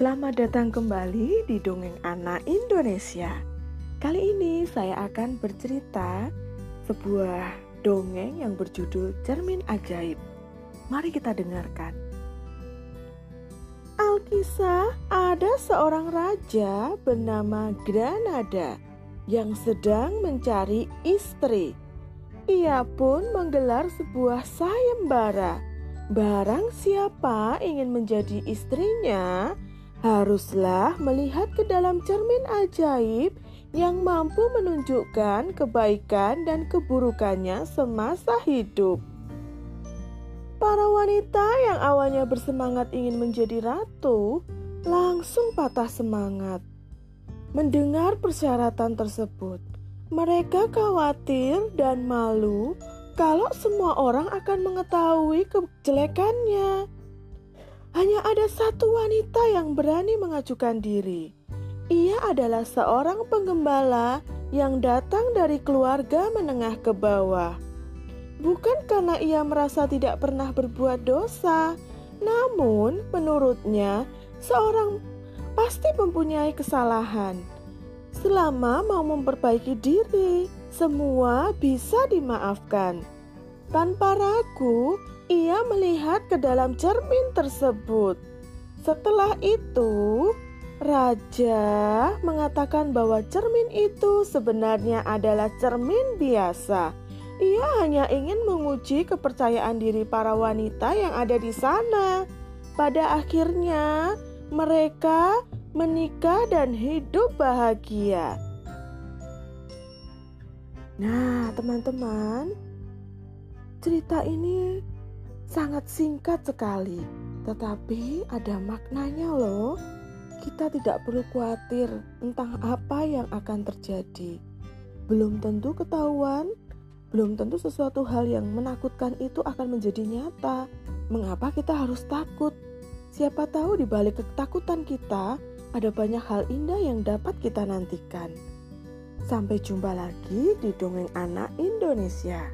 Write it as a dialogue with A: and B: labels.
A: Selamat datang kembali di Dongeng Anak Indonesia. Kali ini saya akan bercerita sebuah dongeng yang berjudul Cermin Ajaib. Mari kita dengarkan. Alkisah ada seorang raja bernama Granada yang sedang mencari istri. Ia pun menggelar sebuah sayembara. Barang siapa ingin menjadi istrinya, haruslah melihat ke dalam cermin ajaib yang mampu menunjukkan kebaikan dan keburukannya semasa hidup. Para wanita yang awalnya bersemangat ingin menjadi ratu langsung patah semangat. Mendengar persyaratan tersebut, mereka khawatir dan malu kalau semua orang akan mengetahui kejelekannya. Hanya ada satu wanita yang berani mengajukan diri. Ia adalah seorang penggembala yang datang dari keluarga menengah ke bawah. Bukan karena ia merasa tidak pernah berbuat dosa, namun menurutnya seorang pasti mempunyai kesalahan. Selama mau memperbaiki diri, semua bisa dimaafkan. Tanpa ragu, ia melihat ke dalam cermin tersebut. Setelah itu, raja mengatakan bahwa cermin itu sebenarnya adalah cermin biasa. Ia hanya ingin menguji kepercayaan diri para wanita yang ada di sana. Pada akhirnya, mereka menikah dan hidup bahagia. Nah, teman-teman, cerita ini sangat singkat sekali, tetapi ada maknanya loh. Kita tidak perlu khawatir tentang apa yang akan terjadi. Belum tentu ketahuan, belum tentu sesuatu hal yang menakutkan itu akan menjadi nyata. Mengapa kita harus takut? Siapa tahu di balik ketakutan kita ada banyak hal indah yang dapat kita nantikan. Sampai jumpa lagi di Dongeng Anak Indonesia.